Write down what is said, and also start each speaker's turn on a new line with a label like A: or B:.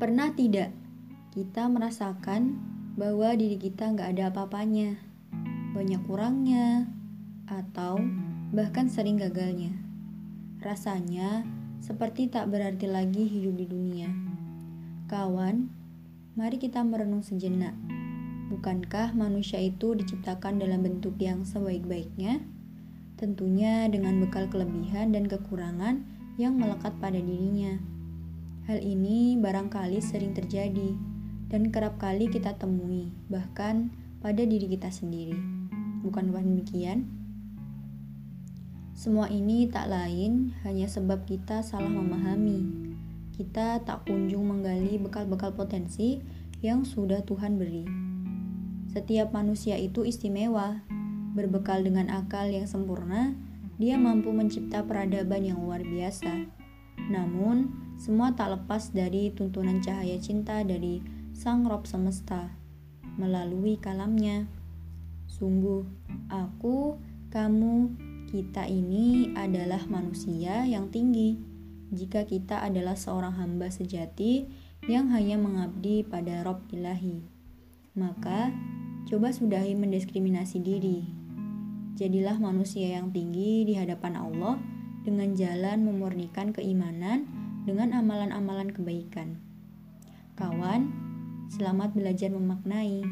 A: Pernah tidak kita merasakan bahwa diri kita nggak ada apa-apanya, banyak kurangnya, atau bahkan sering gagalnya? Rasanya seperti tak berarti lagi hidup di dunia. Kawan, mari kita merenung sejenak. Bukankah manusia itu diciptakan dalam bentuk yang sebaik-baiknya? Tentunya dengan bekal kelebihan dan kekurangan yang melekat pada dirinya. Hal ini barangkali sering terjadi dan kerap kali kita temui, bahkan pada diri kita sendiri. Bukan demikian? Semua ini tak lain hanya sebab kita salah memahami. Kita tak kunjung menggali bekal-bekal potensi yang sudah Tuhan beri. Setiap manusia itu istimewa, berbekal dengan akal yang sempurna, dia mampu mencipta peradaban yang luar biasa. Namun, semua tak lepas dari tuntunan cahaya cinta dari Sang Rob semesta melalui kalamnya. Sungguh, aku, kamu, kita ini adalah manusia yang tinggi. Jika kita adalah seorang hamba sejati yang hanya mengabdi pada Rob ilahi, maka coba sudahi mendiskriminasi diri. Jadilah manusia yang tinggi di hadapan Allah dengan jalan memurnikan keimanan dengan amalan-amalan kebaikan. Kawan, selamat belajar memaknai.